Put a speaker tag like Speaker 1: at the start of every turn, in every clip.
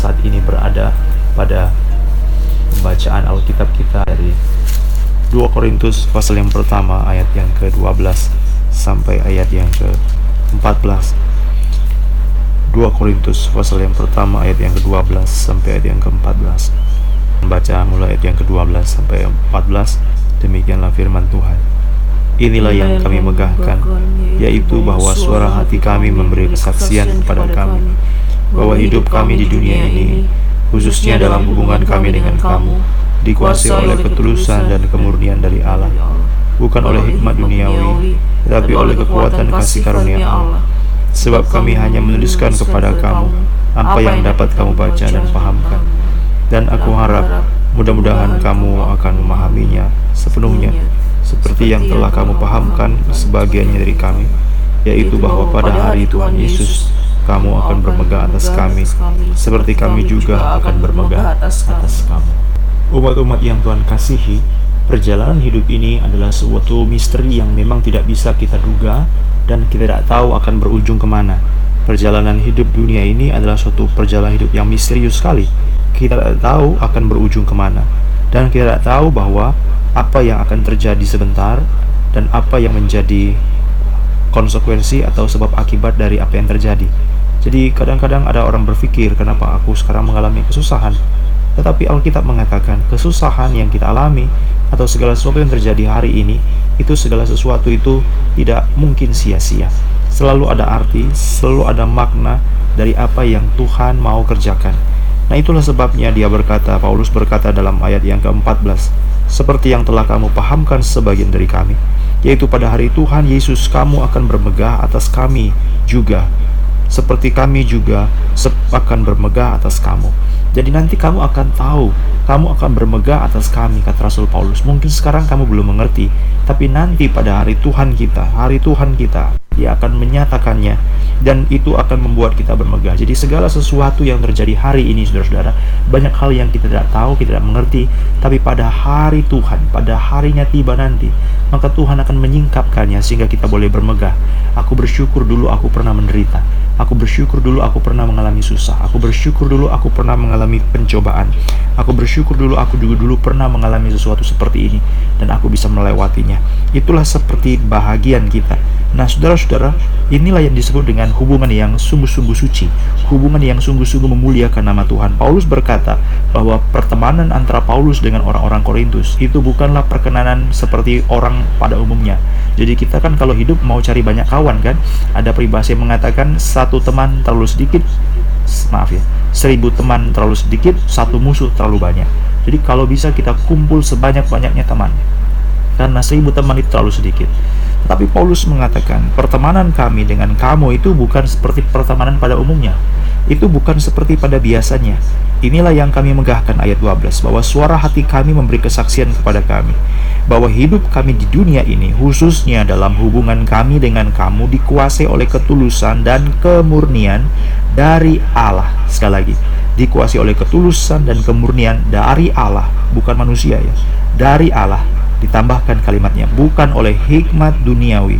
Speaker 1: saat ini berada pada pembacaan Alkitab kita dari 2 Korintus pasal yang pertama ayat yang ke-12 sampai ayat yang ke-14. 2 Korintus pasal yang pertama ayat yang ke-12 sampai ayat yang ke-14. Membaca mulai ayat yang ke-12 sampai 14. Demikianlah firman Tuhan. Inilah yang kami megahkan, yaitu bahwa suara hati kami memberi kesaksian kepada kami, bahwa hidup kami di dunia ini, khususnya dalam hubungan kami dengan kamu, dikuasai oleh ketulusan dan kemurnian dari Allah, bukan oleh hikmat duniawi, tetapi oleh kekuatan kasih karunia Allah. Sebab kami hanya menuliskan kepada kamu apa yang dapat kamu baca dan pahamkan. Dan aku harap mudah-mudahan kamu akan memahaminya sepenuhnya. seperti yang telah kamu pahamkan sebagiannya dari kami, yaitu bahwa pada hari Tuhan Yesus kamu akan bermegah atas kami, seperti kami juga akan bermegah atas kamu. Umat-umat yang Tuhan kasihi, perjalanan hidup ini adalah suatu misteri yang memang tidak bisa kita duga dan kita tidak tahu akan berujung ke mana. Perjalanan hidup dunia ini adalah suatu perjalanan hidup yang misterius sekali. Kita tidak tahu akan berujung ke mana. Dan kita tidak tahu bahwa apa yang akan terjadi sebentar dan apa yang menjadi konsekuensi atau sebab akibat dari apa yang terjadi. Jadi kadang-kadang ada orang berpikir kenapa aku sekarang mengalami kesusahan. Tetapi Alkitab mengatakan kesusahan yang kita alami atau segala sesuatu yang terjadi hari ini itu segala sesuatu itu tidak mungkin sia-sia. Selalu ada arti, selalu ada makna dari apa yang Tuhan mau kerjakan. Nah itulah sebabnya dia berkata, Paulus berkata dalam ayat yang ke-14, seperti yang telah kamu pahamkan sebagian dari kami, yaitu pada hari Tuhan Yesus kamu akan bermegah atas kami juga, seperti kami juga akan bermegah atas kamu. Jadi nanti kamu akan tahu, kamu akan bermegah atas kami, kata Rasul Paulus. Mungkin sekarang kamu belum mengerti, tapi nanti pada hari Tuhan kita, hari Tuhan kita, dia akan menyatakannya dan itu akan membuat kita bermegah. Jadi segala sesuatu yang terjadi hari ini saudara-saudara, banyak hal yang kita tidak tahu, kita tidak mengerti, tapi pada hari Tuhan, pada harinya tiba nanti, maka Tuhan akan menyingkapkannya sehingga kita boleh bermegah. Aku bersyukur dulu aku pernah menderita. Aku bersyukur dulu aku pernah mengalami susah. Aku bersyukur dulu aku pernah mengalami pencobaan. Aku bersyukur dulu aku juga dulu pernah mengalami sesuatu seperti ini dan aku bisa melewatinya. Itulah seperti bahagian kita. Nah, saudara-saudara, inilah yang disebut dengan hubungan yang sungguh-sungguh suci, hubungan yang sungguh-sungguh memuliakan nama Tuhan. Paulus berkata bahwa pertemanan antara Paulus dengan orang-orang Korintus itu bukanlah perkenanan seperti orang pada umumnya. Jadi kita kan kalau hidup mau cari banyak kawan kan, ada peribahasa yang mengatakan satu teman terlalu sedikit, maaf ya, seribu teman terlalu sedikit, satu musuh terlalu banyak. Jadi kalau bisa kita kumpul sebanyak-banyaknya teman, karena seribu teman itu terlalu sedikit. Tapi Paulus mengatakan, pertemanan kami dengan kamu itu bukan seperti pertemanan pada umumnya. Itu bukan seperti pada biasanya. Inilah yang kami megahkan ayat 12, bahwa suara hati kami memberi kesaksian kepada kami. Bahwa hidup kami di dunia ini, khususnya dalam hubungan kami dengan kamu, dikuasai oleh ketulusan dan kemurnian dari Allah. Sekali lagi, dikuasai oleh ketulusan dan kemurnian dari Allah, bukan manusia ya. Dari Allah Ditambahkan kalimatnya, bukan oleh hikmat duniawi,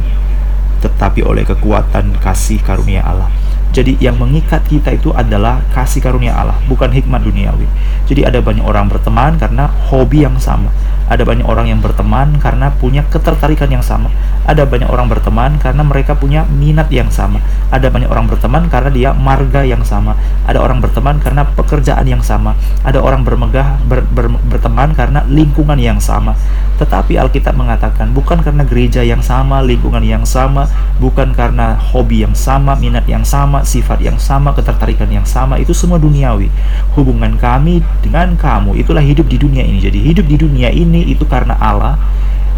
Speaker 1: tetapi oleh kekuatan kasih karunia Allah. Jadi yang mengikat kita itu adalah kasih karunia Allah, bukan hikmat duniawi. Jadi ada banyak orang berteman karena hobi yang sama. Ada banyak orang yang berteman karena punya ketertarikan yang sama. Ada banyak orang berteman karena mereka punya minat yang sama. Ada banyak orang berteman karena dia marga yang sama. Ada orang berteman karena pekerjaan yang sama. Ada orang bermegah ber, ber, berteman karena lingkungan yang sama. Tetapi Alkitab mengatakan bukan karena gereja yang sama, lingkungan yang sama, bukan karena hobi yang sama, minat yang sama, sifat yang sama, ketertarikan yang sama, itu semua duniawi. Hubungan kami dengan kamu itulah hidup di dunia ini. Jadi hidup di dunia ini itu karena Allah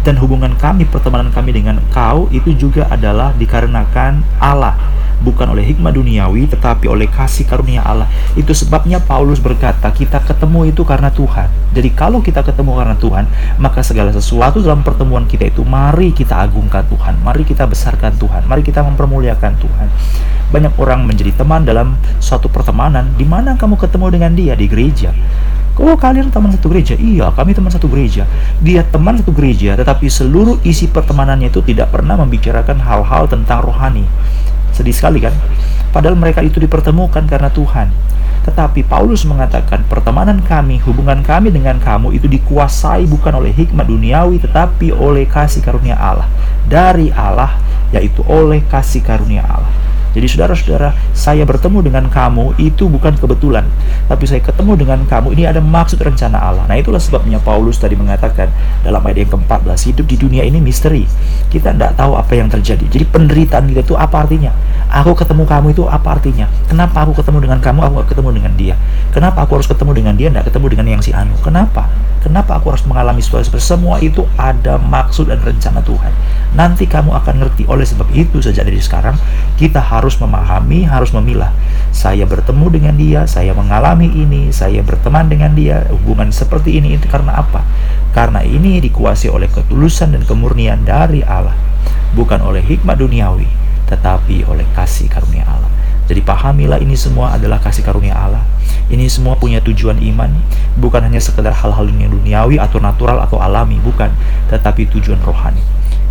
Speaker 1: dan hubungan kami, pertemanan kami dengan kau itu juga adalah dikarenakan Allah bukan oleh hikmah duniawi tetapi oleh kasih karunia Allah. Itu sebabnya Paulus berkata, kita ketemu itu karena Tuhan. Jadi kalau kita ketemu karena Tuhan, maka segala sesuatu dalam pertemuan kita itu mari kita agungkan Tuhan, mari kita besarkan Tuhan, mari kita mempermuliakan Tuhan. Banyak orang menjadi teman dalam suatu pertemanan di mana kamu ketemu dengan dia di gereja Oh kalian teman satu gereja? Iya, kami teman satu gereja. Dia teman satu gereja, tetapi seluruh isi pertemanannya itu tidak pernah membicarakan hal-hal tentang rohani. Sedih sekali kan? Padahal mereka itu dipertemukan karena Tuhan. Tetapi Paulus mengatakan pertemanan kami, hubungan kami dengan kamu itu dikuasai bukan oleh hikmat duniawi tetapi oleh kasih karunia Allah. Dari Allah yaitu oleh kasih karunia Allah. Jadi saudara-saudara, saya bertemu dengan kamu itu bukan kebetulan, tapi saya ketemu dengan kamu ini ada maksud rencana Allah. Nah itulah sebabnya Paulus tadi mengatakan dalam ayat yang ke-14, hidup di dunia ini misteri. Kita tidak tahu apa yang terjadi. Jadi penderitaan kita itu apa artinya? Aku ketemu kamu itu apa artinya? Kenapa aku ketemu dengan kamu, aku ketemu dengan dia? Kenapa aku harus ketemu dengan dia, tidak ketemu dengan yang si Anu? Kenapa? Kenapa aku harus mengalami situasi seperti semua itu ada maksud dan rencana Tuhan. Nanti kamu akan ngerti. Oleh sebab itu sejak dari sekarang kita harus memahami, harus memilah. Saya bertemu dengan dia, saya mengalami ini, saya berteman dengan dia. Hubungan seperti ini itu karena apa? Karena ini dikuasai oleh ketulusan dan kemurnian dari Allah, bukan oleh hikmat duniawi, tetapi oleh kasih karunia Allah. Jadi pahamilah ini semua adalah kasih karunia Allah. Ini semua punya tujuan iman, bukan hanya sekedar hal-hal yang duniawi atau natural atau alami, bukan, tetapi tujuan rohani.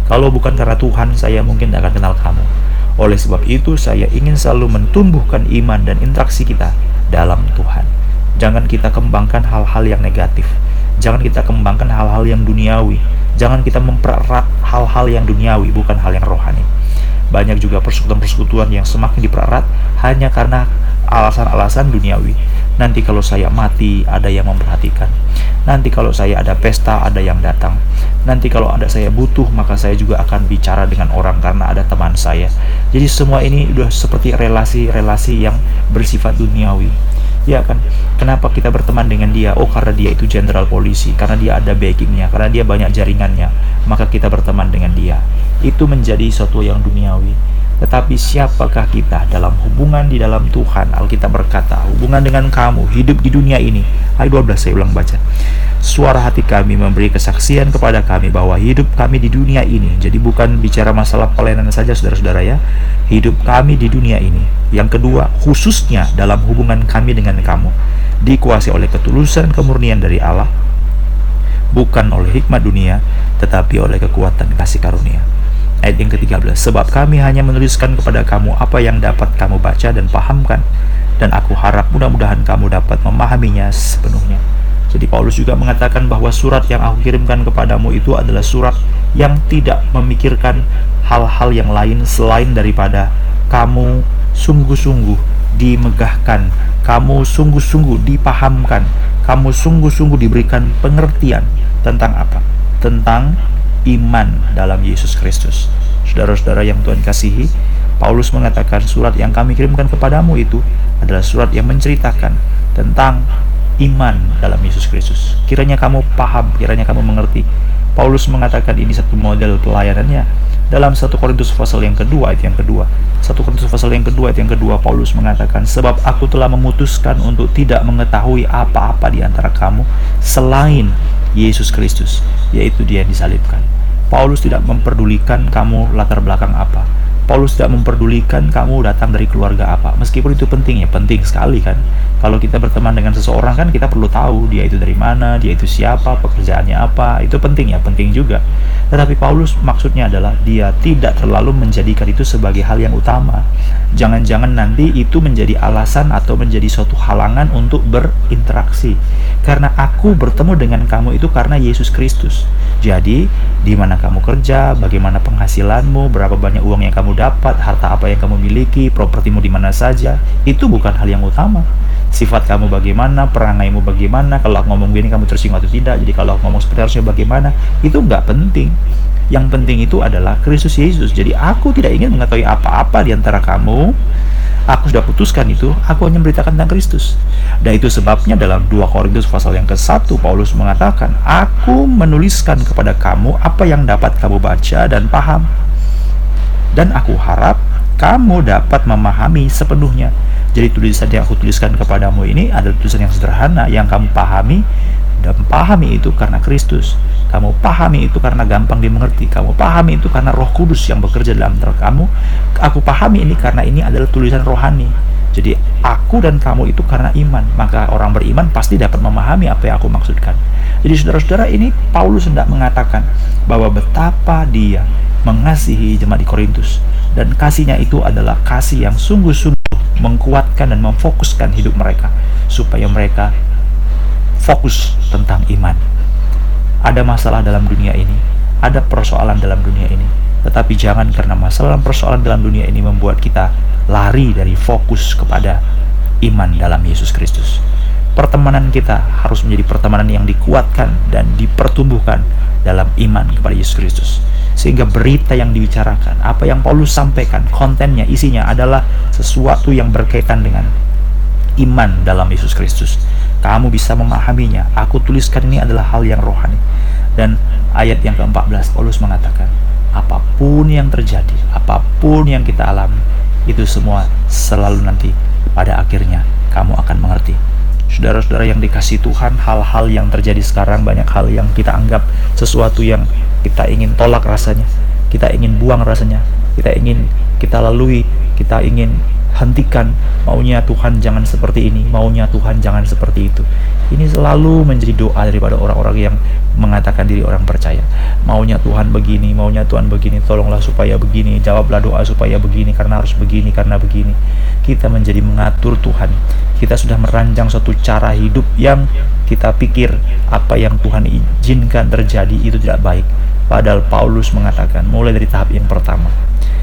Speaker 1: Kalau bukan karena Tuhan, saya mungkin tidak akan kenal kamu. Oleh sebab itu, saya ingin selalu mentumbuhkan iman dan interaksi kita dalam Tuhan. Jangan kita kembangkan hal-hal yang negatif. Jangan kita kembangkan hal-hal yang duniawi. Jangan kita mempererat hal-hal yang duniawi, bukan hal yang rohani. Banyak juga persekutuan-persekutuan yang semakin dipererat hanya karena alasan-alasan duniawi. Nanti kalau saya mati, ada yang memperhatikan. Nanti kalau saya ada pesta, ada yang datang. Nanti kalau ada saya butuh, maka saya juga akan bicara dengan orang karena ada teman saya. Jadi semua ini sudah seperti relasi-relasi yang bersifat duniawi. Ya kan? Kenapa kita berteman dengan dia? Oh, karena dia itu jenderal polisi, karena dia ada backingnya, karena dia banyak jaringannya, maka kita berteman dengan dia. Itu menjadi sesuatu yang duniawi. Tetapi siapakah kita dalam hubungan di dalam Tuhan? Alkitab berkata, hubungan dengan kamu, hidup di dunia ini. Ayat 12 saya ulang baca. Suara hati kami memberi kesaksian kepada kami bahwa hidup kami di dunia ini. Jadi bukan bicara masalah pelayanan saja saudara-saudara ya. Hidup kami di dunia ini. Yang kedua, khususnya dalam hubungan kami dengan kamu. Dikuasai oleh ketulusan kemurnian dari Allah. Bukan oleh hikmat dunia, tetapi oleh kekuatan kasih karunia ayat yang ke-13. Sebab kami hanya menuliskan kepada kamu apa yang dapat kamu baca dan pahamkan. Dan aku harap mudah-mudahan kamu dapat memahaminya sepenuhnya. Jadi Paulus juga mengatakan bahwa surat yang aku kirimkan kepadamu itu adalah surat yang tidak memikirkan hal-hal yang lain selain daripada kamu sungguh-sungguh dimegahkan, kamu sungguh-sungguh dipahamkan, kamu sungguh-sungguh diberikan pengertian tentang apa? Tentang iman dalam Yesus Kristus. Saudara-saudara yang Tuhan kasihi, Paulus mengatakan surat yang kami kirimkan kepadamu itu adalah surat yang menceritakan tentang iman dalam Yesus Kristus. Kiranya kamu paham, kiranya kamu mengerti. Paulus mengatakan ini satu model pelayanannya dalam satu Korintus pasal yang kedua ayat yang kedua. Satu Korintus pasal yang kedua ayat yang kedua Paulus mengatakan sebab aku telah memutuskan untuk tidak mengetahui apa-apa di antara kamu selain Yesus Kristus, yaitu Dia yang disalibkan. Paulus tidak memperdulikan kamu latar belakang apa. Paulus tidak memperdulikan kamu datang dari keluarga apa. Meskipun itu penting ya, penting sekali kan. Kalau kita berteman dengan seseorang kan kita perlu tahu dia itu dari mana, dia itu siapa, pekerjaannya apa. Itu penting ya, penting juga. Tetapi Paulus maksudnya adalah dia tidak terlalu menjadikan itu sebagai hal yang utama. Jangan-jangan nanti itu menjadi alasan atau menjadi suatu halangan untuk berinteraksi. Karena aku bertemu dengan kamu itu karena Yesus Kristus. Jadi, di mana kamu kerja, bagaimana penghasilanmu, berapa banyak uang yang kamu dapat, harta apa yang kamu miliki, propertimu di mana saja, itu bukan hal yang utama. Sifat kamu bagaimana, perangaimu bagaimana, kalau aku ngomong gini kamu tersinggung atau tidak, jadi kalau aku ngomong seperti harusnya bagaimana, itu nggak penting. Yang penting itu adalah Kristus Yesus. Jadi aku tidak ingin mengetahui apa-apa di antara kamu, aku sudah putuskan itu, aku hanya memberitakan tentang Kristus. Dan itu sebabnya dalam 2 Korintus pasal yang ke-1 Paulus mengatakan, "Aku menuliskan kepada kamu apa yang dapat kamu baca dan paham." Dan aku harap kamu dapat memahami sepenuhnya. Jadi tulisan yang aku tuliskan kepadamu ini adalah tulisan yang sederhana yang kamu pahami dan pahami itu karena Kristus. Kamu pahami itu karena gampang dimengerti. Kamu pahami itu karena Roh Kudus yang bekerja dalam antara kamu. Aku pahami ini karena ini adalah tulisan rohani. Jadi aku dan kamu itu karena iman, maka orang beriman pasti dapat memahami apa yang aku maksudkan. Jadi saudara-saudara ini Paulus hendak mengatakan bahwa betapa dia mengasihi jemaat di Korintus dan kasihnya itu adalah kasih yang sungguh-sungguh mengkuatkan dan memfokuskan hidup mereka supaya mereka fokus tentang iman. Ada masalah dalam dunia ini, ada persoalan dalam dunia ini, tetapi jangan karena masalah dan persoalan dalam dunia ini membuat kita lari dari fokus kepada iman dalam Yesus Kristus. Pertemanan kita harus menjadi pertemanan yang dikuatkan dan dipertumbuhkan dalam iman kepada Yesus Kristus. Sehingga berita yang dibicarakan, apa yang Paulus sampaikan, kontennya, isinya adalah sesuatu yang berkaitan dengan iman dalam Yesus Kristus. Kamu bisa memahaminya. Aku tuliskan ini adalah hal yang rohani. Dan ayat yang ke-14 Paulus mengatakan, apa pun yang terjadi, apa pun yang kita alami, itu semua selalu nanti pada akhirnya kamu akan mengerti. Saudara-saudara yang dikasih Tuhan, hal-hal yang terjadi sekarang banyak hal yang kita anggap sesuatu yang kita ingin tolak rasanya, kita ingin buang rasanya, kita ingin kita lalui, kita ingin hentikan maunya Tuhan jangan seperti ini maunya Tuhan jangan seperti itu. Ini selalu menjadi doa daripada orang-orang yang mengatakan diri orang percaya. Maunya Tuhan begini maunya Tuhan begini tolonglah supaya begini jawablah doa supaya begini karena harus begini karena begini. Kita menjadi mengatur Tuhan. Kita sudah merancang suatu cara hidup yang kita pikir apa yang Tuhan izinkan terjadi itu tidak baik. Padahal Paulus mengatakan mulai dari tahap yang pertama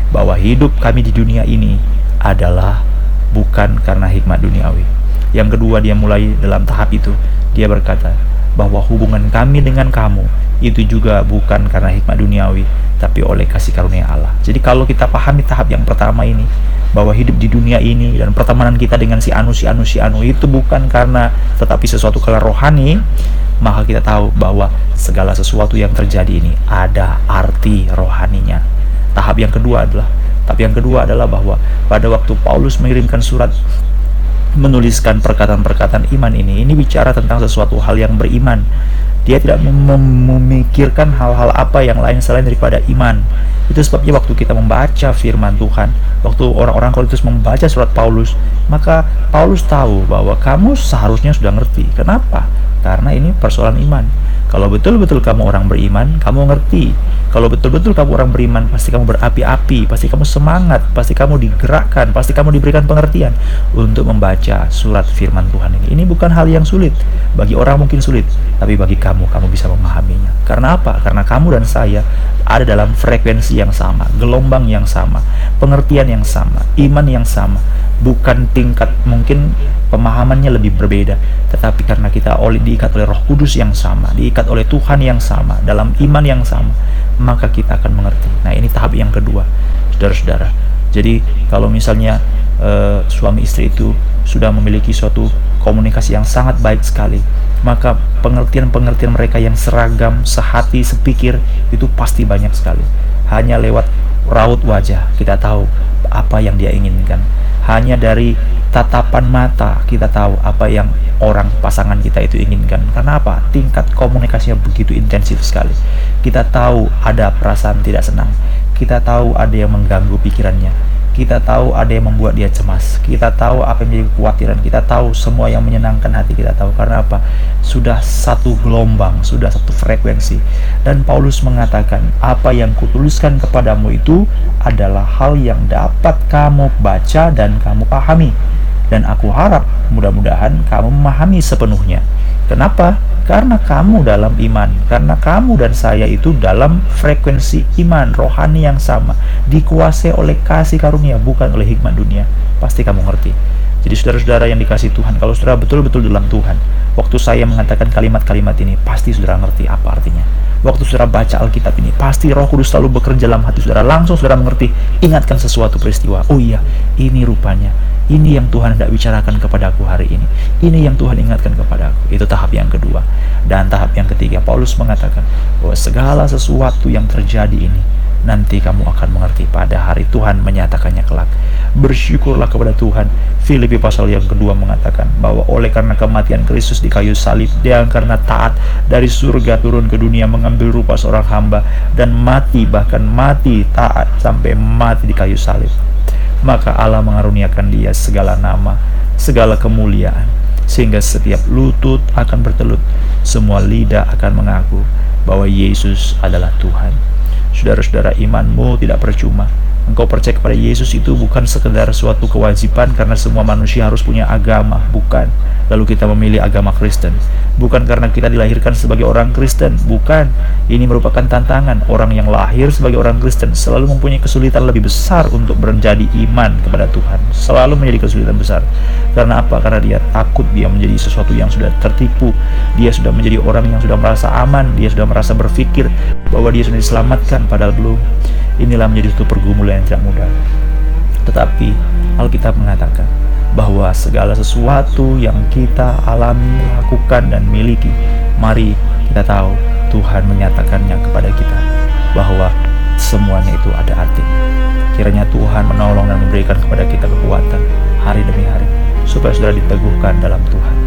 Speaker 1: bahwa hidup kami di dunia ini adalah bukan karena hikmat duniawi. Yang kedua dia mulai dalam tahap itu dia berkata bahwa hubungan kami dengan kamu itu juga bukan karena hikmat duniawi tapi oleh kasih karunia Allah. Jadi kalau kita pahami tahap yang pertama ini bahwa hidup di dunia ini dan pertemanan kita dengan si anu si anu si anu itu bukan karena tetapi sesuatu kelar rohani maka kita tahu bahwa segala sesuatu yang terjadi ini ada arti rohaninya. Tahap yang kedua adalah tapi yang kedua adalah bahwa pada waktu Paulus mengirimkan surat menuliskan perkataan-perkataan iman ini, ini bicara tentang sesuatu hal yang beriman. Dia tidak mem memikirkan hal-hal apa yang lain selain daripada iman. Itu sebabnya waktu kita membaca firman Tuhan, waktu orang-orang Korintus membaca surat Paulus, maka Paulus tahu bahwa kamu seharusnya sudah ngerti. Kenapa? Karena ini persoalan iman. Kalau betul-betul kamu orang beriman, kamu ngerti kalau betul-betul kamu orang beriman, pasti kamu berapi-api, pasti kamu semangat, pasti kamu digerakkan, pasti kamu diberikan pengertian untuk membaca surat firman Tuhan ini. Ini bukan hal yang sulit. Bagi orang mungkin sulit, tapi bagi kamu, kamu bisa memahaminya. Karena apa? Karena kamu dan saya ada dalam frekuensi yang sama, gelombang yang sama, pengertian yang sama, iman yang sama. Bukan tingkat mungkin pemahamannya lebih berbeda, tetapi karena kita oleh diikat oleh Roh Kudus yang sama, diikat oleh Tuhan yang sama, dalam iman yang sama, maka kita akan mengerti. Nah, ini tahap yang kedua, saudara-saudara. Jadi, kalau misalnya uh, suami istri itu sudah memiliki suatu komunikasi yang sangat baik sekali, maka pengertian-pengertian mereka yang seragam, sehati, sepikir itu pasti banyak sekali. Hanya lewat raut wajah kita tahu apa yang dia inginkan. Hanya dari tatapan mata kita tahu apa yang orang pasangan kita itu inginkan. Karena apa? Tingkat komunikasinya begitu intensif sekali. Kita tahu ada perasaan tidak senang. Kita tahu ada yang mengganggu pikirannya. Kita tahu ada yang membuat dia cemas. Kita tahu apa yang menjadi kekhawatiran. Kita tahu semua yang menyenangkan hati kita tahu. Karena apa? Sudah satu gelombang, sudah satu frekuensi. Dan Paulus mengatakan, apa yang kutuliskan kepadamu itu adalah hal yang dapat kamu baca dan kamu pahami dan aku harap mudah-mudahan kamu memahami sepenuhnya. Kenapa? Karena kamu dalam iman, karena kamu dan saya itu dalam frekuensi iman rohani yang sama, dikuasai oleh kasih karunia, bukan oleh hikmat dunia. Pasti kamu ngerti. Jadi saudara-saudara yang dikasih Tuhan, kalau saudara betul-betul dalam Tuhan, waktu saya mengatakan kalimat-kalimat ini, pasti saudara ngerti apa artinya. Waktu saudara baca Alkitab ini, pasti roh kudus selalu bekerja dalam hati saudara. Langsung saudara mengerti, ingatkan sesuatu peristiwa. Oh iya, ini rupanya ini yang Tuhan tidak bicarakan kepadaku hari ini. Ini yang Tuhan ingatkan kepadaku. Itu tahap yang kedua. Dan tahap yang ketiga, Paulus mengatakan bahwa segala sesuatu yang terjadi ini nanti kamu akan mengerti pada hari Tuhan menyatakannya kelak. Bersyukurlah kepada Tuhan. Filipi pasal yang kedua mengatakan bahwa oleh karena kematian Kristus di kayu salib, dia karena taat dari surga turun ke dunia mengambil rupa seorang hamba dan mati bahkan mati taat sampai mati di kayu salib maka Allah mengaruniakan dia segala nama, segala kemuliaan, sehingga setiap lutut akan bertelut, semua lidah akan mengaku bahwa Yesus adalah Tuhan. Saudara-saudara, imanmu tidak percuma Engkau percaya kepada Yesus itu bukan sekedar suatu kewajiban karena semua manusia harus punya agama, bukan. Lalu kita memilih agama Kristen. Bukan karena kita dilahirkan sebagai orang Kristen, bukan. Ini merupakan tantangan. Orang yang lahir sebagai orang Kristen selalu mempunyai kesulitan lebih besar untuk menjadi iman kepada Tuhan. Selalu menjadi kesulitan besar. Karena apa? Karena dia takut dia menjadi sesuatu yang sudah tertipu. Dia sudah menjadi orang yang sudah merasa aman, dia sudah merasa berpikir bahwa dia sudah diselamatkan padahal belum. Inilah menjadi satu pergumulan yang tidak mudah. Tetapi Alkitab mengatakan bahwa segala sesuatu yang kita alami, lakukan, dan miliki, mari kita tahu Tuhan menyatakannya kepada kita bahwa semuanya itu ada artinya. Kiranya Tuhan menolong dan memberikan kepada kita kekuatan hari demi hari supaya saudara diteguhkan dalam Tuhan.